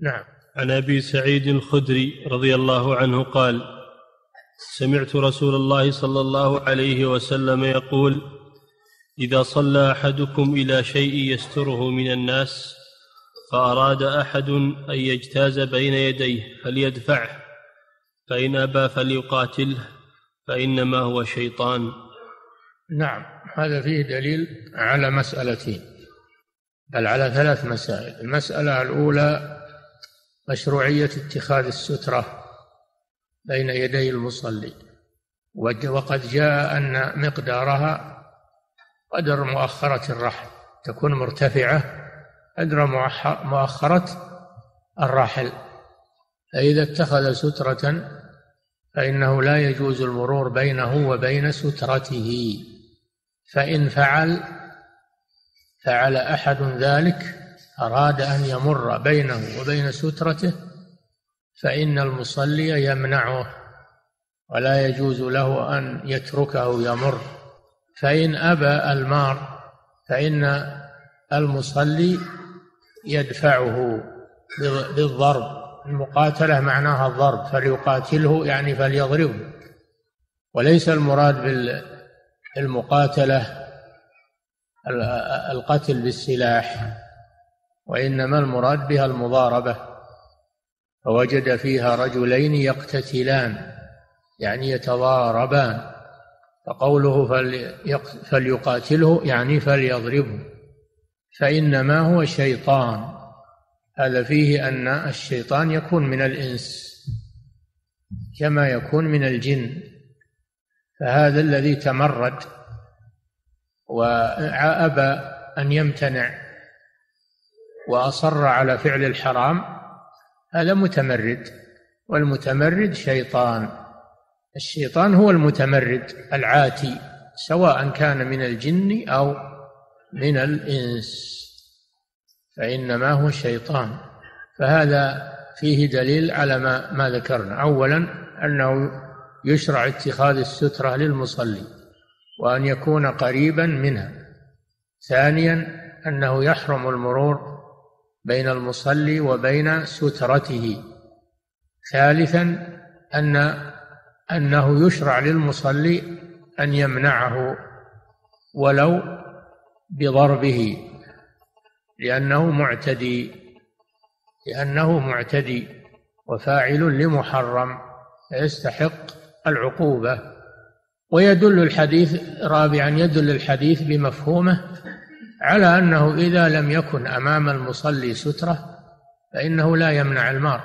نعم. عن أبي سعيد الخدري رضي الله عنه قال سمعت رسول الله صلى الله عليه وسلم يقول إذا صلى أحدكم إلى شيء يستره من الناس فأراد أحد أن يجتاز بين يديه فليدفعه فإن أبى فليقاتله فإنما هو شيطان. نعم. هذا فيه دليل على مسألتين بل على ثلاث مسائل. المسألة الأولى مشروعية اتخاذ السترة بين يدي المصلي. وقد جاء أن مقدارها قدر مؤخرة الرحل تكون مرتفعة قدر مؤخرة الراحل فإذا اتخذ سترة فإنه لا يجوز المرور بينه وبين سترته. فإن فعل فعل أحد ذلك أراد أن يمر بينه وبين سترته فإن المصلي يمنعه ولا يجوز له أن يتركه يمر. فإن أبى المار فإن المصلي يدفعه بالضرب. المقاتلة معناها الضرب فليقاتله يعني فليضربه. وليس المراد بالمقاتلة القتل بالسلاح. وإنما المراد بها المضاربة فوجد فيها رجلين يقتتلان يعني يتضاربان فقوله فليقاتله يعني فليضربه. فإنما هو شيطان هذا فيه أن الشيطان يكون من الإنس كما يكون من الجن. فهذا الذي تمرد وأبى أن يمتنع وأصر على فعل الحرام هذا متمرد والمتمرد شيطان. الشيطان هو المتمرد العاتي سواء كان من الجن أو من الإنس فإنما هو شيطان. فهذا فيه دليل على ما ما ذكرنا. أولا أنه يشرع اتخاذ السترة للمصلي وأن يكون قريبا منها. ثانيا أنه يحرم المرور بين المصلي وبين سترته. ثالثا أن أنه يشرع للمصلي أن يمنعه ولو بضربه لأنه معتدي لأنه معتدي وفاعل لمحرم يستحق العقوبة. ويدل الحديث رابعا يدل الحديث بمفهومه على أنه إذا لم يكن أمام المصلي سترة فإنه لا يمنع المار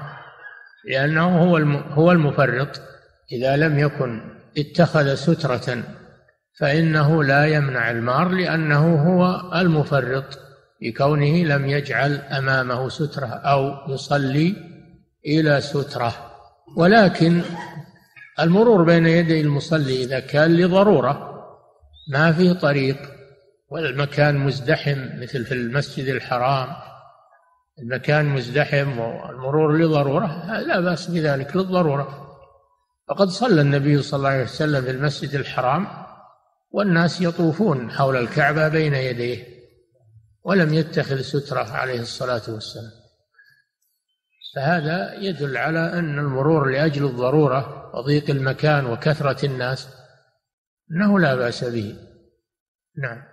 لأنه هو هو المفرط. إذا لم يكن اتخذ سترة فإنه لا يمنع المار لأنه هو المفرط بكونه لم يجعل أمامه سترة أو يصلي إلى سترة. ولكن المرور بين يدي المصلي إذا كان لضرورة ما في طريق والمكان مزدحم مثل في المسجد الحرام. المكان مزدحم والمرور لضرورة لا بأس بذلك للضرورة. فقد صلى النبي صلى الله عليه وسلم في المسجد الحرام والناس يطوفون حول الكعبة بين يديه ولم يتخذ سترة عليه الصلاة والسلام. فهذا يدل على أن المرور لأجل الضرورة وضيق المكان وكثرة الناس أنه لا بأس به. نعم.